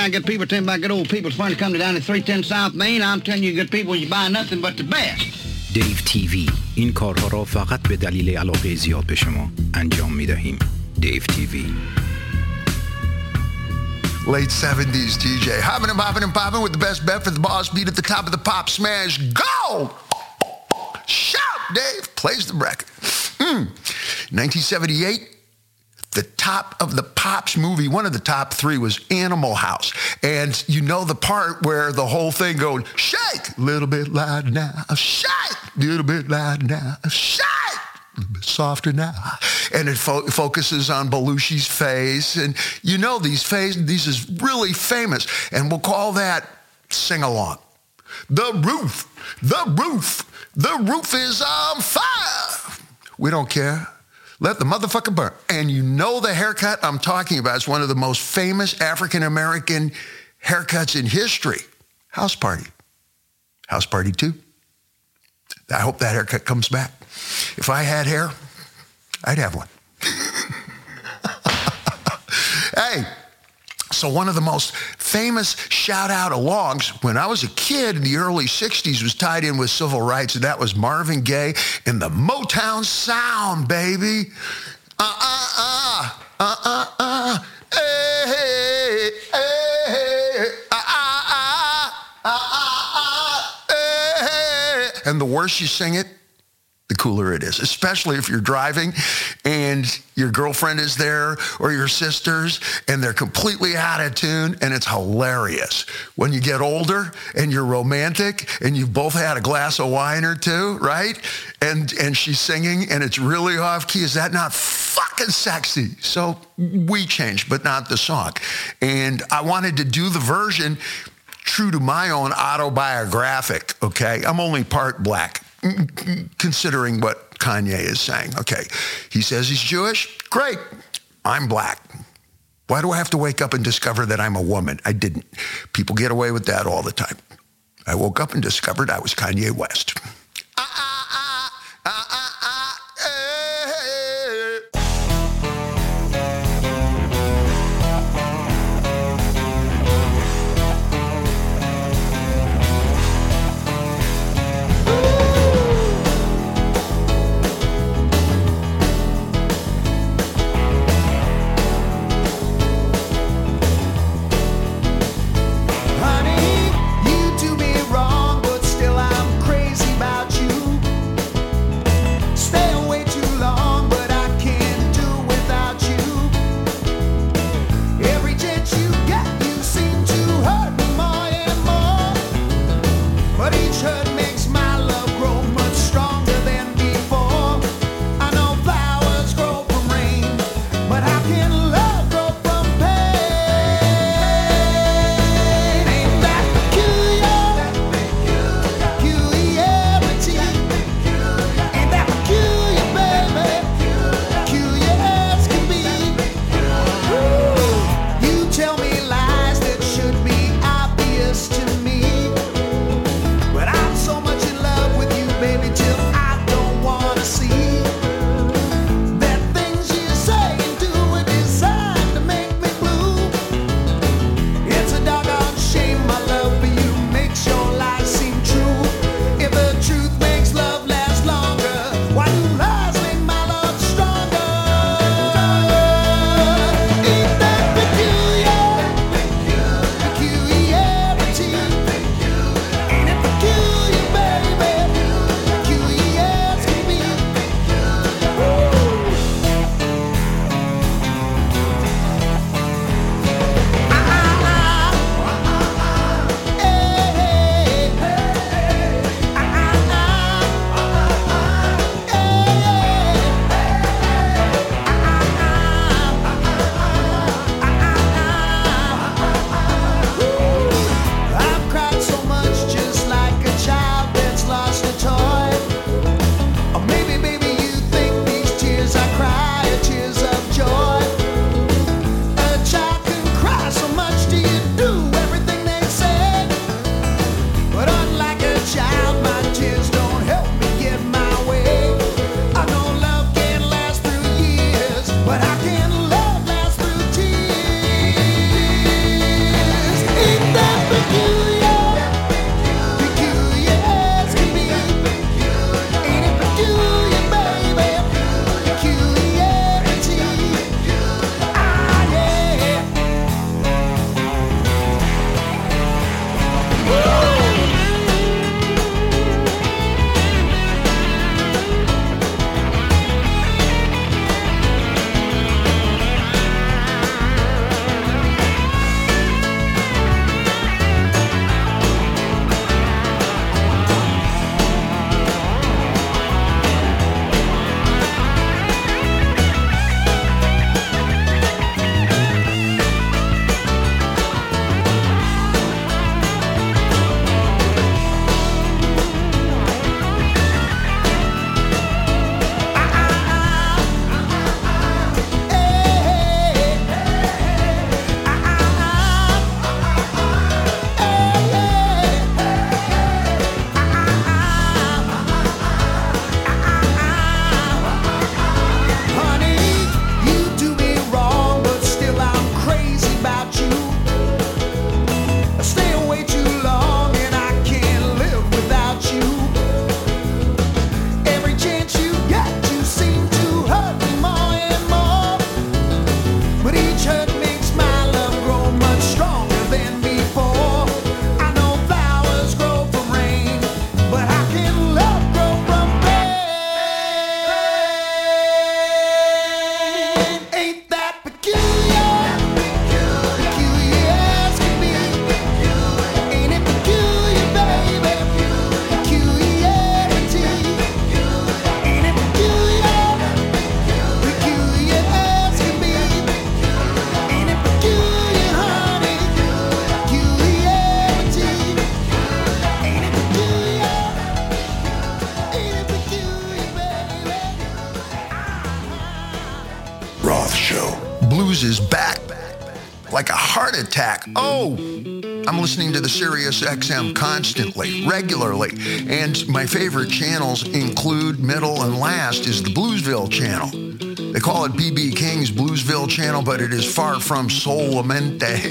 Right now, good people telling about good old people. It's fun to come to down at 310 South Main. I'm telling you, good people, you buy nothing but the best. دیو تیوی این کارها را فقط به دلیل علاقه زیاد به شما انجام می دهیم دیو تیوی Late 70s DJ. Hopping and popping and popping with the best bet for the boss beat at the top of the pop smash. Go! Shout, Dave. Plays the record. Hmm. 1978, the top of the Pops movie, one of the top three was Animal House. And you know the part where the whole thing goes, shake, little bit loud now, shake, little bit loud now, shake. A little bit softer now. And it fo- focuses on Belushi's face. And you know these face, these is really famous. And we'll call that sing along. The roof, the roof, the roof is on fire. We don't care. Let the motherfucker burn. And you know the haircut I'm talking about is one of the most famous African American haircuts in history. House Party. House Party 2. I hope that haircut comes back. If I had hair, I'd have one. hey, so one of the most famous shout out alongs when I was a kid in the early 60s was tied in with civil rights, and that was Marvin Gaye and the Motown Sound, baby. Uh-uh-uh, uh-uh-uh, hey, hey, hey, uh-uh-uh, uh-uh-uh, hey. And the worse you sing it, the cooler it is, especially if you're driving and your girlfriend is there or your sisters and they're completely out of tune and it's hilarious. When you get older and you're romantic and you've both had a glass of wine or two, right? And and she's singing and it's really off key. Is that not fucking sexy? So we changed, but not the song. And I wanted to do the version true to my own autobiographic, okay? I'm only part black considering what Kanye is saying. Okay, he says he's Jewish. Great. I'm black. Why do I have to wake up and discover that I'm a woman? I didn't. People get away with that all the time. I woke up and discovered I was Kanye West. Attack. Oh, I'm listening to the Sirius XM constantly, regularly. And my favorite channels include middle and last is the Bluesville channel. They call it BB King's Bluesville channel, but it is far from Solamente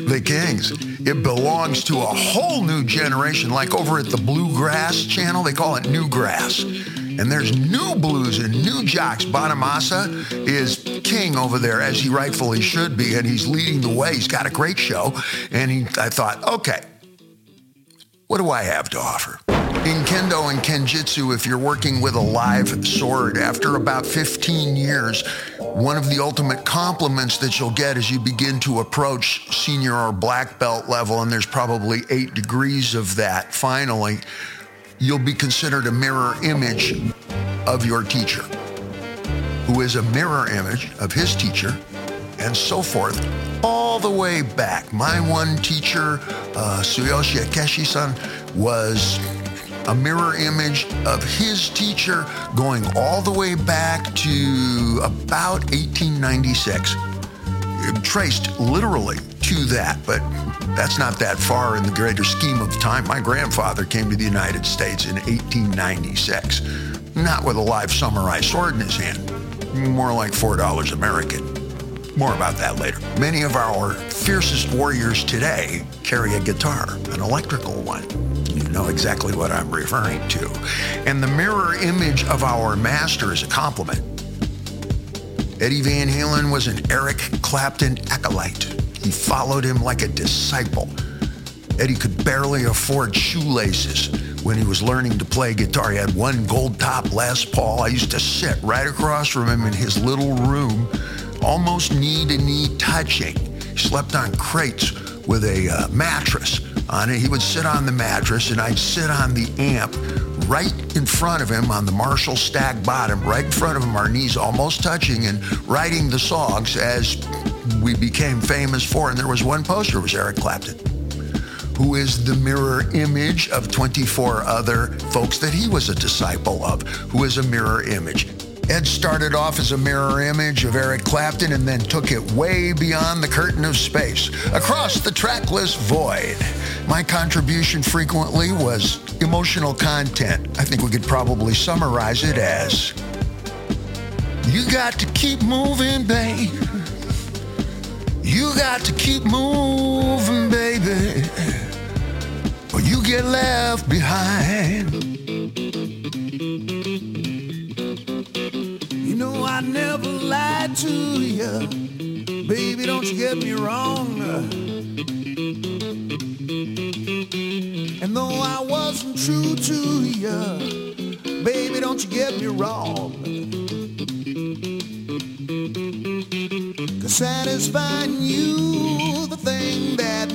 the Kings. It belongs to a whole new generation, like over at the Bluegrass channel, they call it Newgrass and there's new blues and new jocks. Bonamassa is king over there, as he rightfully should be, and he's leading the way. He's got a great show. And he, I thought, okay, what do I have to offer? In kendo and kenjutsu, if you're working with a live sword, after about 15 years, one of the ultimate compliments that you'll get as you begin to approach senior or black belt level, and there's probably eight degrees of that finally, you'll be considered a mirror image of your teacher, who is a mirror image of his teacher, and so forth, all the way back. My one teacher, uh, Tsuyoshi Akeshi-san, was a mirror image of his teacher going all the way back to about 1896. Traced literally to that, but that's not that far in the greater scheme of time. My grandfather came to the United States in 1896, not with a live samurai sword in his hand, more like $4 American. More about that later. Many of our fiercest warriors today carry a guitar, an electrical one. You know exactly what I'm referring to. And the mirror image of our master is a compliment. Eddie Van Halen was an Eric Clapton acolyte. He followed him like a disciple. Eddie could barely afford shoelaces when he was learning to play guitar. He had one gold top Les Paul. I used to sit right across from him in his little room, almost knee to knee touching. He slept on crates with a uh, mattress on it. He would sit on the mattress and I'd sit on the amp right in front of him on the Marshall stack bottom, right in front of him, our knees almost touching and writing the songs as we became famous for. And there was one poster, was Eric Clapton, who is the mirror image of 24 other folks that he was a disciple of, who is a mirror image. Ed started off as a mirror image of Eric Clapton and then took it way beyond the curtain of space, across the trackless void. My contribution frequently was emotional content. I think we could probably summarize it as You got to keep moving, babe. You got to keep moving, baby, or you get left behind. You know I never lied to you, baby. Don't you get me wrong. And though I wasn't true to you, baby, don't you get me wrong. Cause satisfying you, the thing that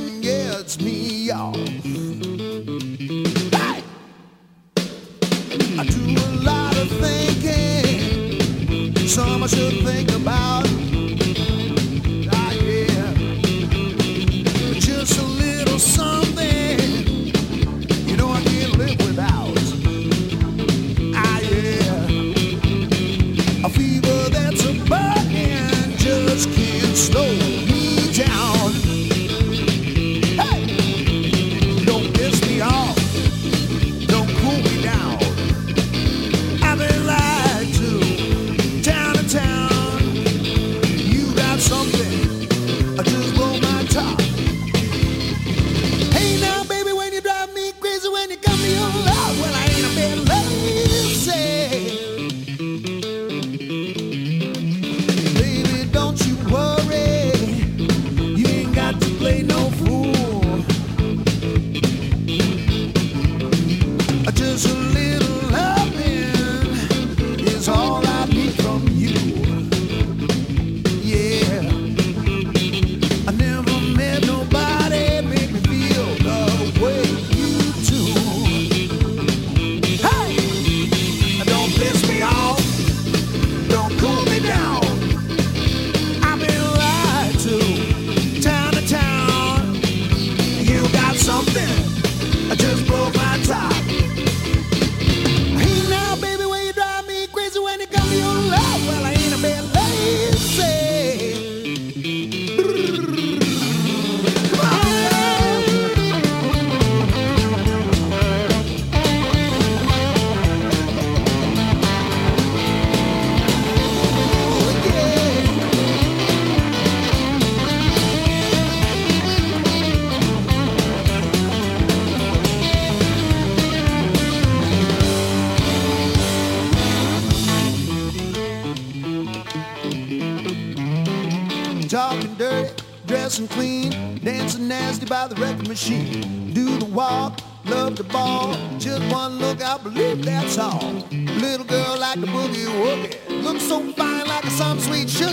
machine. Do the walk, love the ball, just one look, I believe that's all. Little girl like the boogie woogie, looks so fine like a some sweet sugar.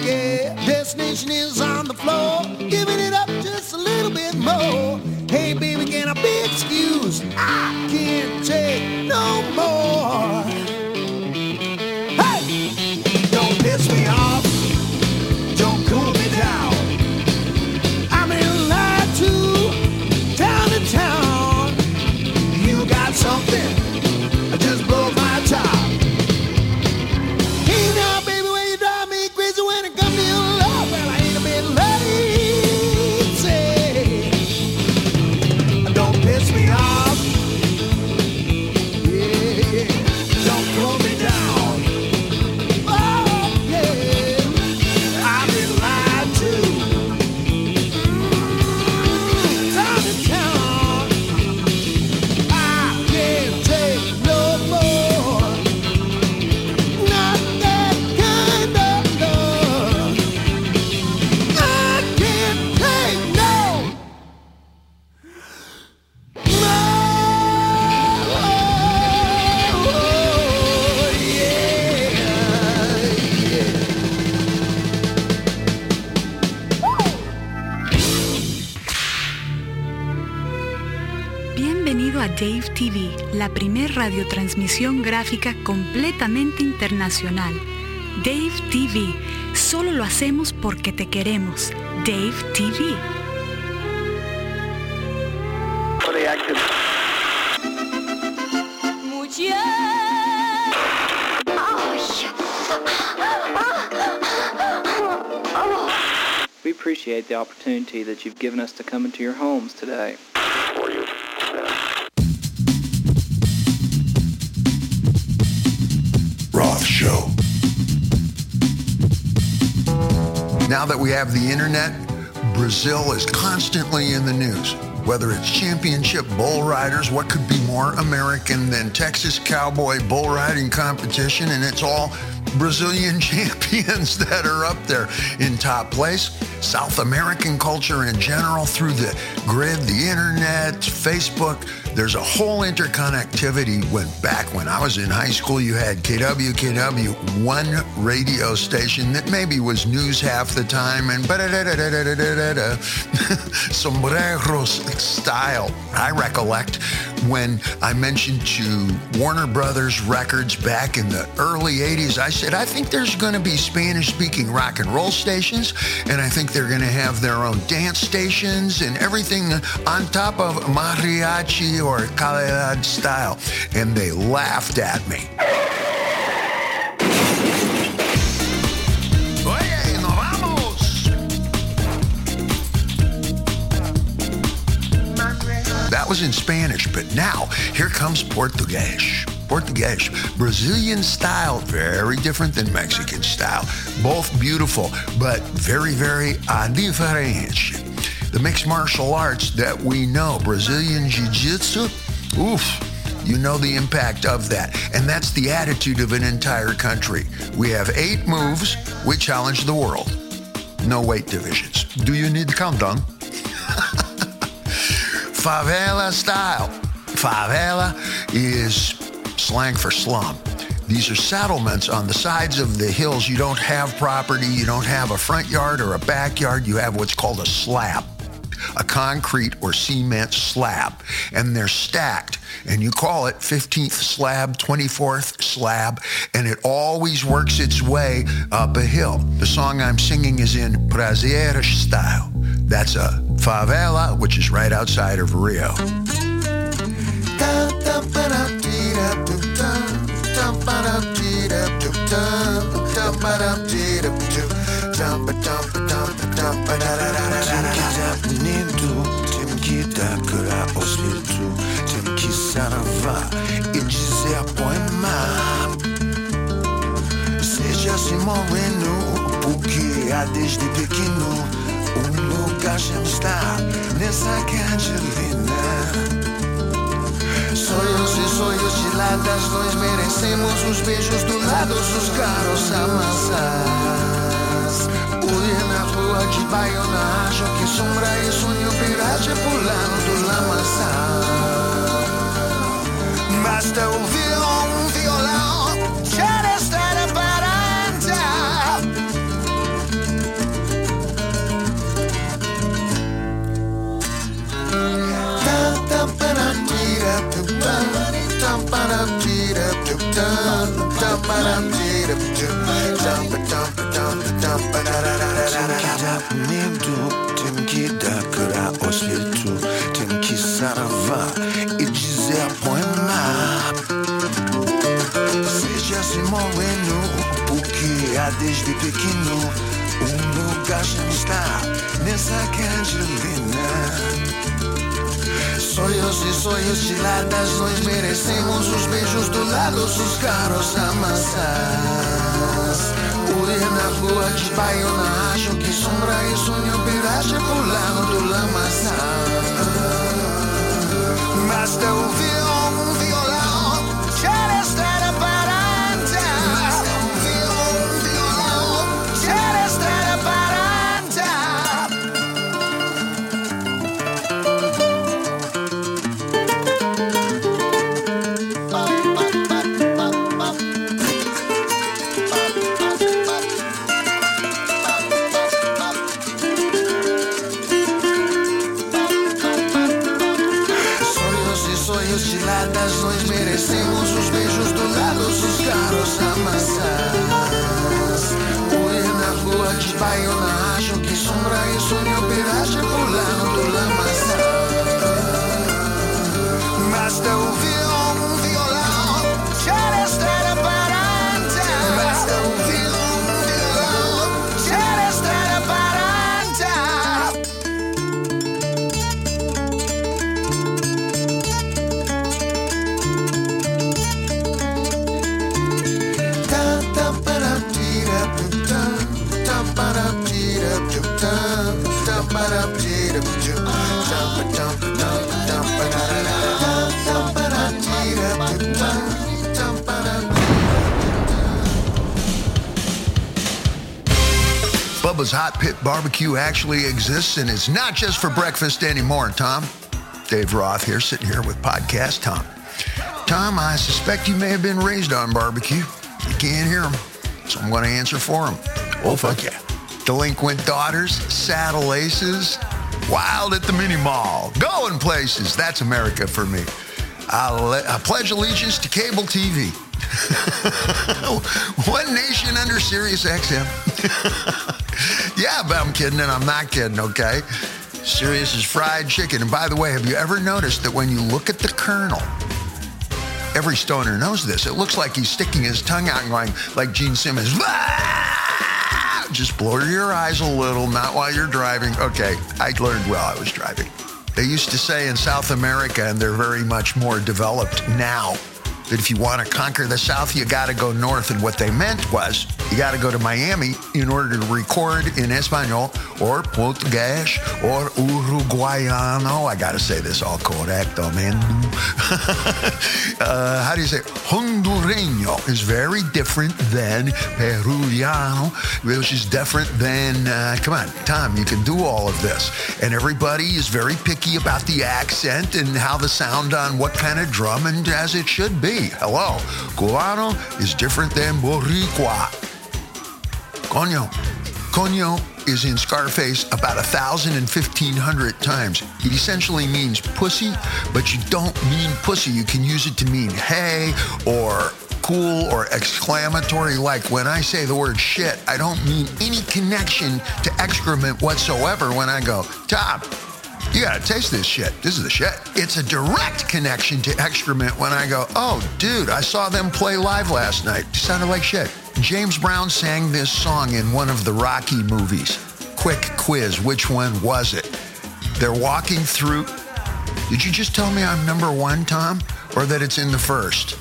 Radiotransmisión gráfica completamente internacional. Dave TV, solo lo hacemos porque te queremos. Dave TV. We appreciate the opportunity that you've given us to come into your homes today. Now that we have the internet, Brazil is constantly in the news. Whether it's championship bull riders, what could be more American than Texas Cowboy bull riding competition? And it's all Brazilian champions that are up there in top place. South American culture in general through the grid, the internet, Facebook. There's a whole interconnectivity when back when I was in high school, you had KW, KW, one radio station that maybe was news half the time and sombreros style. I recollect when I mentioned to Warner Brothers Records back in the early 80s, I said, I think there's going to be Spanish speaking rock and roll stations, and I think they're going to have their own dance stations and everything on top of mariachi or calidad style. And they laughed at me. Was in Spanish, but now here comes Portuguese. Portuguese, Brazilian style, very different than Mexican style. Both beautiful, but very, very uh, diferente. The mixed martial arts that we know, Brazilian Jiu-Jitsu, oof, you know the impact of that. And that's the attitude of an entire country. We have eight moves, we challenge the world. No weight divisions. Do you need countdown? Favela style. Favela is slang for slum. These are settlements on the sides of the hills. You don't have property, you don't have a front yard or a backyard, you have what's called a slab. A concrete or cement slab, and they're stacked. And you call it 15th slab, 24th slab, and it always works its way up a hill. The song I'm singing is in Prazer style. That's a favela, which is right outside of Rio. Porque há desde pequeno já está nessa cantilina. Sonhos e sonhos de ladas, nós merecemos os beijos do lado dos caros amassas. Ui, na rua de baionagem Que sombra e sonho pirate pulando do lamaçal Basta ouvir Timki timki e dizer poema Seja se moreno porque há desde pequeno Um lugar está nessa cangelina Sonhos e sonhos giladas, nós merecemos os beijos do lado dos caros amassas. Uri na rua de baiona, acho que sombra e sonho piragem pulando do lamaçal. Basta ouvir Bubba's Hot Pit Barbecue actually exists and it's not just for breakfast anymore, Tom. Dave Roth here, sitting here with Podcast Tom. Tom, I suspect you may have been raised on barbecue. You can't hear him, so I'm going to answer for him. Oh, fuck yeah. Delinquent daughters, saddle aces, wild at the mini mall, going places. That's America for me. I'll, le- I pledge allegiance to cable TV. One nation under Sirius XM. yeah, but I'm kidding and I'm not kidding, okay? Sirius is fried chicken. And by the way, have you ever noticed that when you look at the kernel, every stoner knows this. It looks like he's sticking his tongue out and going like Gene Simmons. Just blur your eyes a little, not while you're driving. Okay, I learned while I was driving. They used to say in South America, and they're very much more developed now, that if you want to conquer the South, you got to go north. And what they meant was you got to go to Miami in order to record in Espanol or Portuguese or Uruguayano. I got to say this all correcto, man. uh, how do you say? Hondureño is very different than Peruviano, which is different than, uh, come on, Tom, you can do all of this. And everybody is very picky about the accent and how the sound on what kind of drum and as it should be. Hello, Cubano is different than Boricua. Coño. Coño is in Scarface about a thousand and fifteen hundred times. It essentially means pussy, but you don't mean pussy. You can use it to mean hey or cool or exclamatory. Like when I say the word shit, I don't mean any connection to excrement whatsoever when I go, Tom, you gotta taste this shit. This is the shit. It's a direct connection to excrement when I go, oh, dude, I saw them play live last night. It sounded like shit. James Brown sang this song in one of the Rocky movies. Quick quiz, which one was it? They're walking through. Did you just tell me I'm number one, Tom? Or that it's in the first?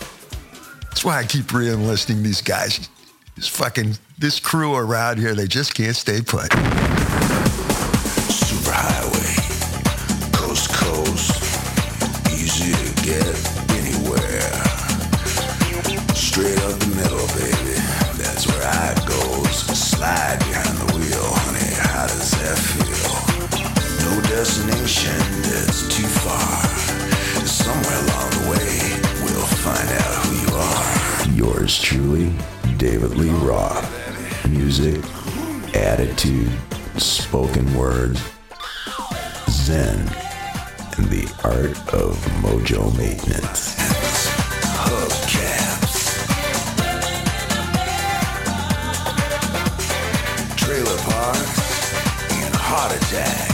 That's why I keep re-enlisting these guys. This fucking, this crew around here, they just can't stay put. Superhighway, to get anywhere. Straight up the middle, baby. That's where I goes. Slide behind the wheel, honey. How does that feel? No destination that's too far. Somewhere along the way, we'll find out who you are. Yours truly, David Lee Roth. Music, attitude, spoken words, Zen, the art of mojo maintenance. Hubcaps. Trailer parks and heart attacks.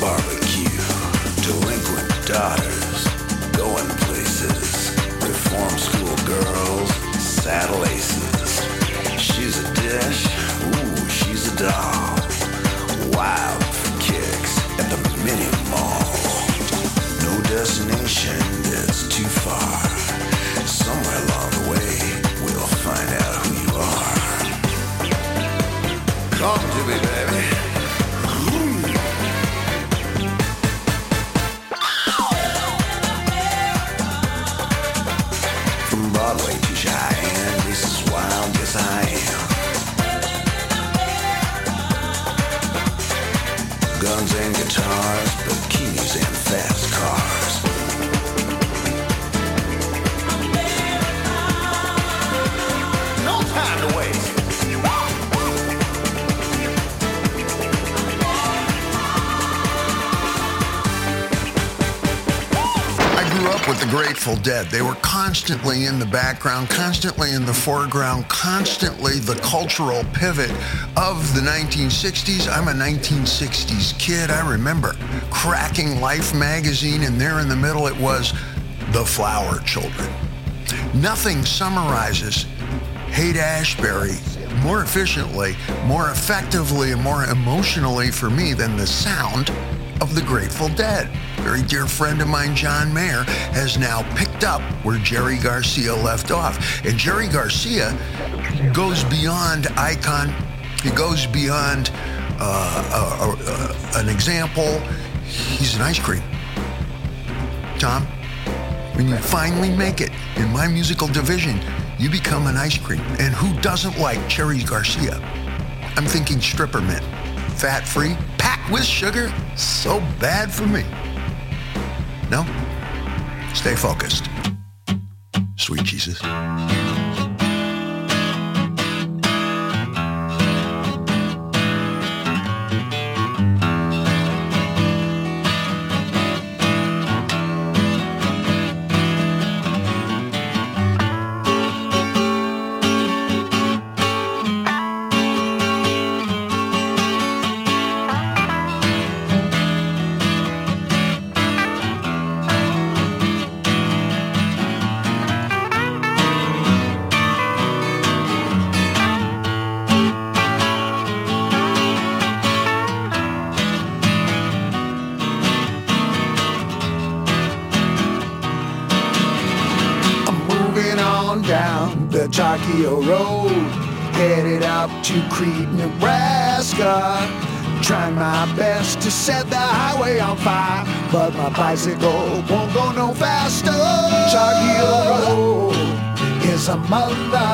Barbecue. Delinquent daughters, Dead. They were constantly in the background, constantly in the foreground, constantly the cultural pivot of the 1960s. I'm a 1960s kid. I remember cracking Life magazine, and there in the middle it was The Flower Children. Nothing summarizes Haight Ashbury more efficiently, more effectively, and more emotionally for me than the sound of the Grateful Dead. Very dear friend of mine, John Mayer, has now picked up where Jerry Garcia left off. And Jerry Garcia goes beyond icon. He goes beyond uh, uh, uh, an example. He's an ice cream. Tom, when you finally make it in my musical division, you become an ice cream. And who doesn't like Cherry Garcia? I'm thinking stripper mint. Fat free, packed with sugar, so bad for me. No? Stay focused. Sweet Jesus. Set the highway on fire, but my bicycle won't go no faster. Chakio Road is a mother,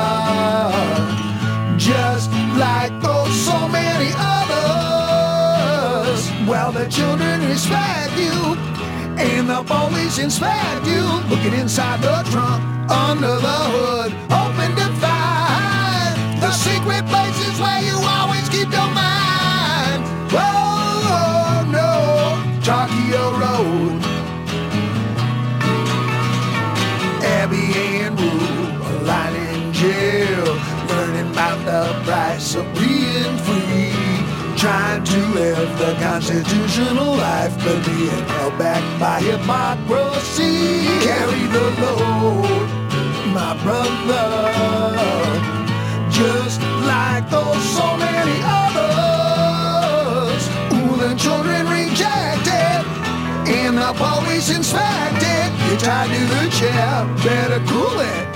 just like oh so many others. Well, the children respect you, and the police inspect you. Looking inside the trunk, under the hood, hoping to find the secret places where you always keep your mind. Tokyo Road. Abby and Rue are lying in jail, learning about the price of being free. Trying to live the constitutional life, but being held back by hypocrisy. Carry the load, my brother, just like those so many others. The children rejected up always inspected. You're tied to the chair, better cool it.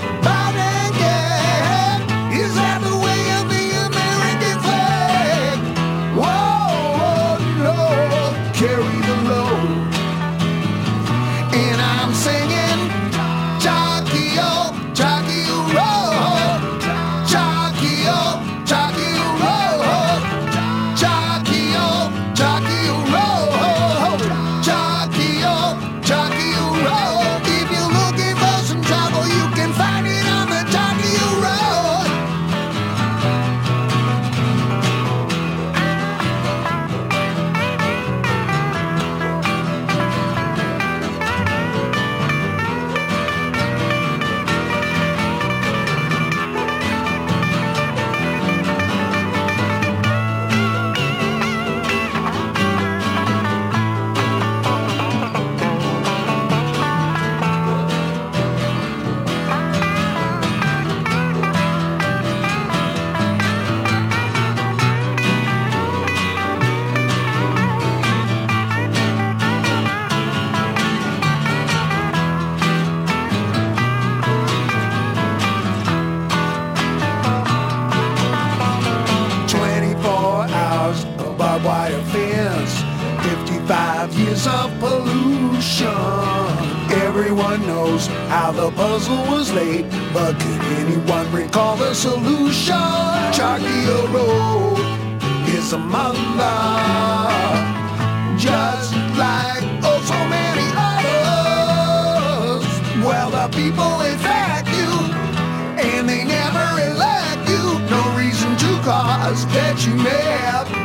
Cause that you may have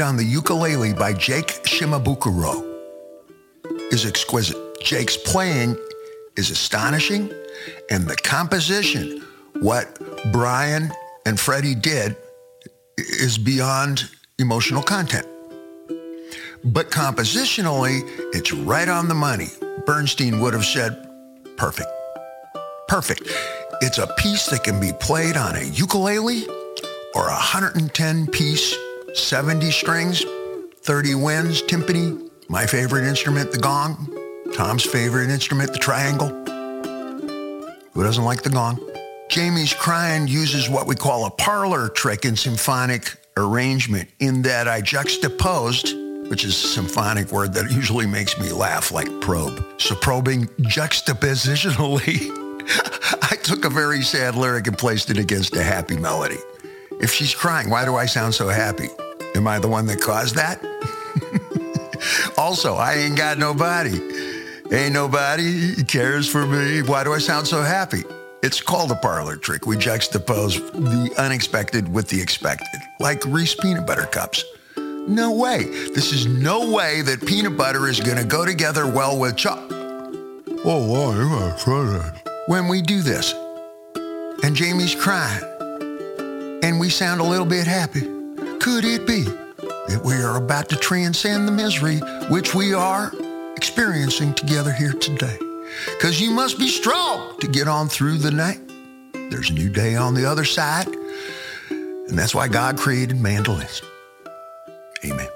played on the ukulele by Jake Shimabukuro, is exquisite. Jake's playing is astonishing, and the composition, what Brian and Freddie did, is beyond emotional content. But compositionally, it's right on the money. Bernstein would have said, perfect. Perfect. It's a piece that can be played on a ukulele or a 110 piece, 70 strings, 30 winds, timpani, my favorite instrument, the gong, Tom's favorite instrument, the triangle. Who doesn't like the gong? Jamie's Crying uses what we call a parlor trick in symphonic arrangement in that I juxtaposed, which is a symphonic word that usually makes me laugh like probe. So probing juxtapositionally, I took a very sad lyric and placed it against a happy melody. If she's crying, why do I sound so happy? Am I the one that caused that? also, I ain't got nobody. Ain't nobody cares for me. Why do I sound so happy? It's called a parlor trick. We juxtapose the unexpected with the expected, like Reese peanut butter cups. No way. This is no way that peanut butter is going to go together well with chocolate. Oh, why? You gotta try that. When we do this, and Jamie's crying, and we sound a little bit happy, could it be that we are about to transcend the misery which we are experiencing together here today? Because you must be strong to get on through the night. There's a new day on the other side, and that's why God created mandolins. Amen.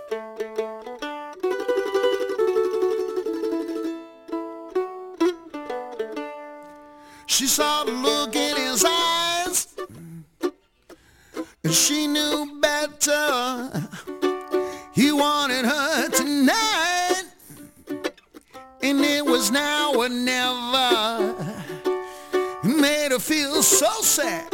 She saw the look she knew better. He wanted her tonight, and it was now or never. It made her feel so sad.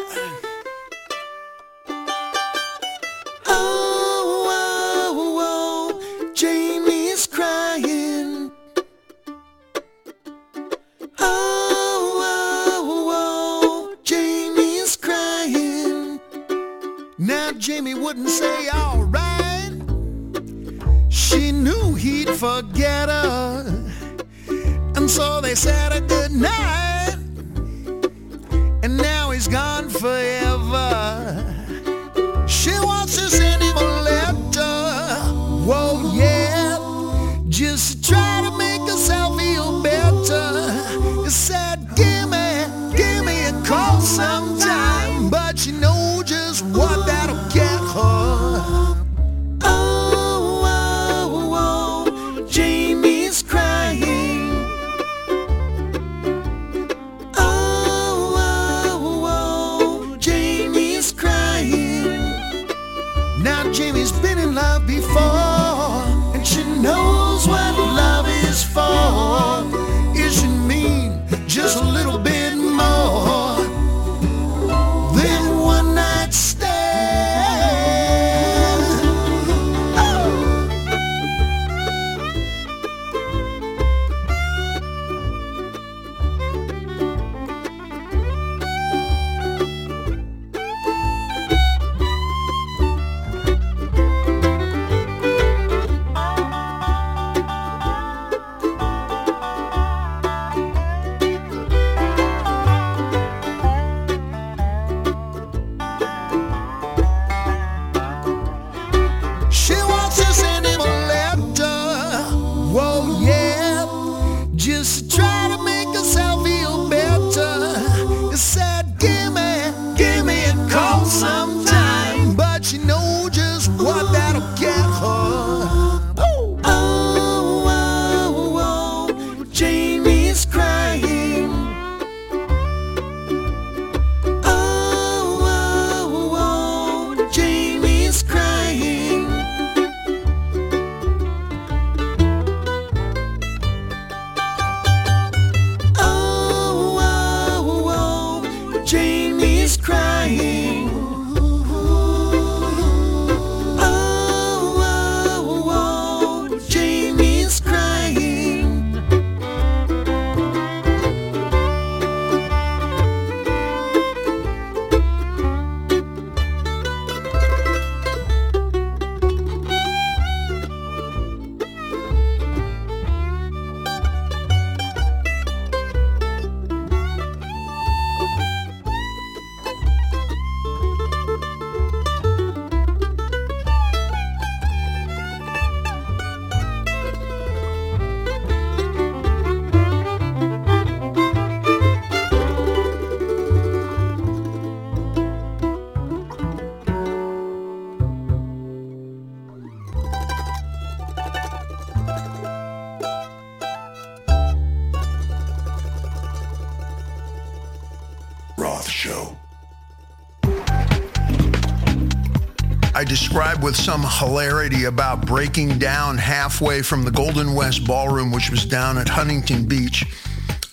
Described with some hilarity about breaking down halfway from the Golden West Ballroom, which was down at Huntington Beach,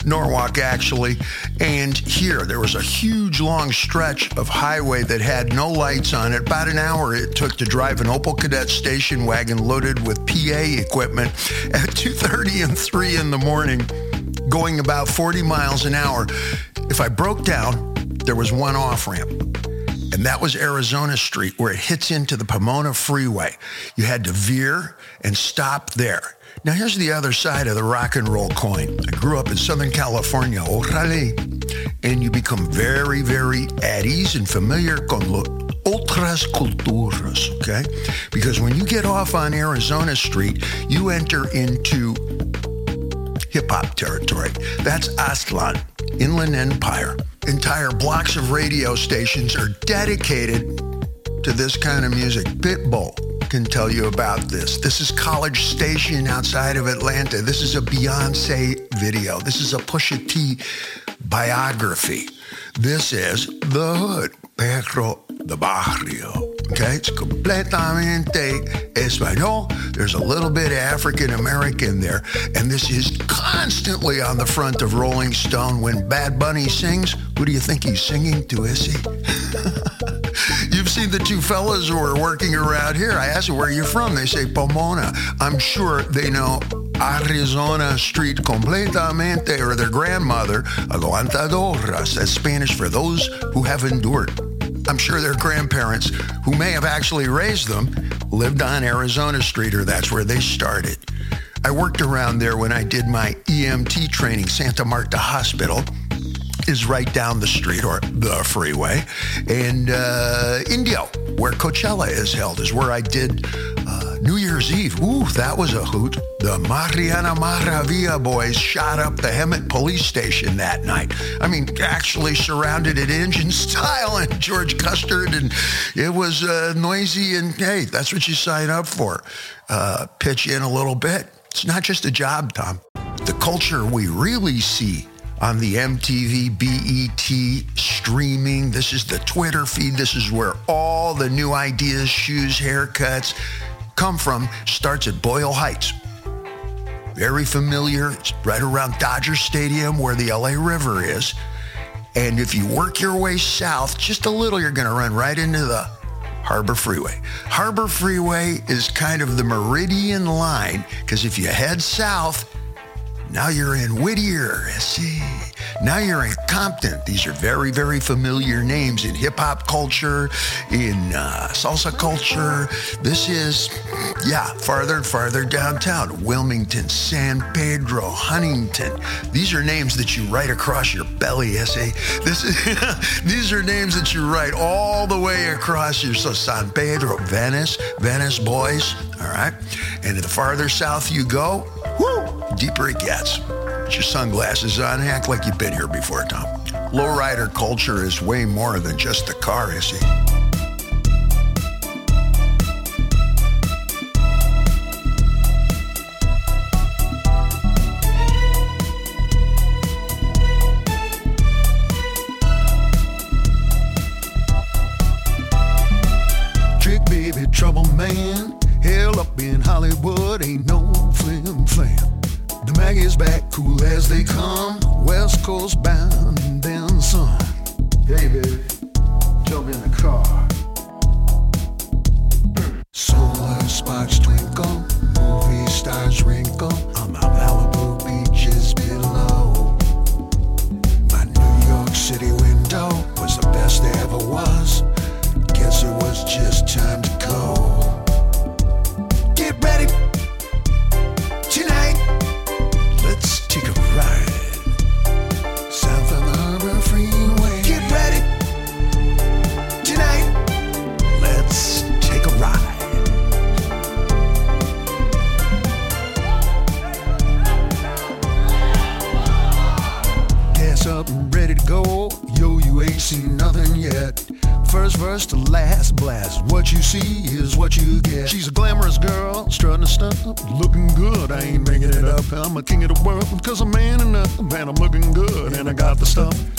Norwalk actually. And here, there was a huge long stretch of highway that had no lights on it. About an hour it took to drive an Opel Kadett station wagon loaded with PA equipment at 2.30 and 3 in the morning, going about 40 miles an hour. If I broke down, there was one off-ramp and that was Arizona Street where it hits into the Pomona Freeway. You had to veer and stop there. Now here's the other side of the rock and roll coin. I grew up in Southern California, órale, and you become very, very at ease and familiar con lo otras culturas, okay? Because when you get off on Arizona Street, you enter into hip hop territory. That's Aztlan, Inland Empire. Entire blocks of radio stations are dedicated to this kind of music. Pitbull can tell you about this. This is College Station outside of Atlanta. This is a Beyonce video. This is a Pusha T biography. This is The Hood, Perro de Barrio. Okay, it's completamente español. There's a little bit African American there. And this is constantly on the front of Rolling Stone. When Bad Bunny sings, who do you think he's singing to, is he? You've seen the two fellas who are working around here. I asked them where are you're from. They say Pomona. I'm sure they know Arizona Street completamente, or their grandmother, aguantadoras. That's Spanish for those who have endured. I'm sure their grandparents, who may have actually raised them, lived on Arizona Street or that's where they started. I worked around there when I did my EMT training. Santa Marta Hospital is right down the street or the freeway. And uh, Indio, where Coachella is held, is where I did New Year's Eve. Ooh, that was a hoot. The Mariana Maravilla boys shot up the Hemet police station that night. I mean, actually surrounded it engine style and George Custard, and it was uh, noisy. And hey, that's what you sign up for. Uh, pitch in a little bit. It's not just a job, Tom. The culture we really see on the MTV BET streaming. This is the Twitter feed. This is where all the new ideas, shoes, haircuts come from. Starts at Boyle Heights. Very familiar. It's right around Dodger Stadium where the LA River is. And if you work your way south just a little, you're going to run right into the Harbor Freeway. Harbor Freeway is kind of the meridian line because if you head south, now you're in Whittier, see. Now you're in Compton. These are very, very familiar names in hip hop culture, in uh, salsa culture. This is, yeah, farther and farther downtown. Wilmington, San Pedro, Huntington. These are names that you write across your belly, SA. This is, these are names that you write all the way across your, so San Pedro, Venice, Venice boys, all right? And the farther south you go, deeper it gets. Put your sunglasses on, act like you've been here before, Tom. Lowrider culture is way more than just the car, is see. See is what you get. She's a glamorous girl, strutting a stunt, looking good. I ain't making it up. I'm a king of the world because I'm man enough, and I'm looking good, and I got the stuff.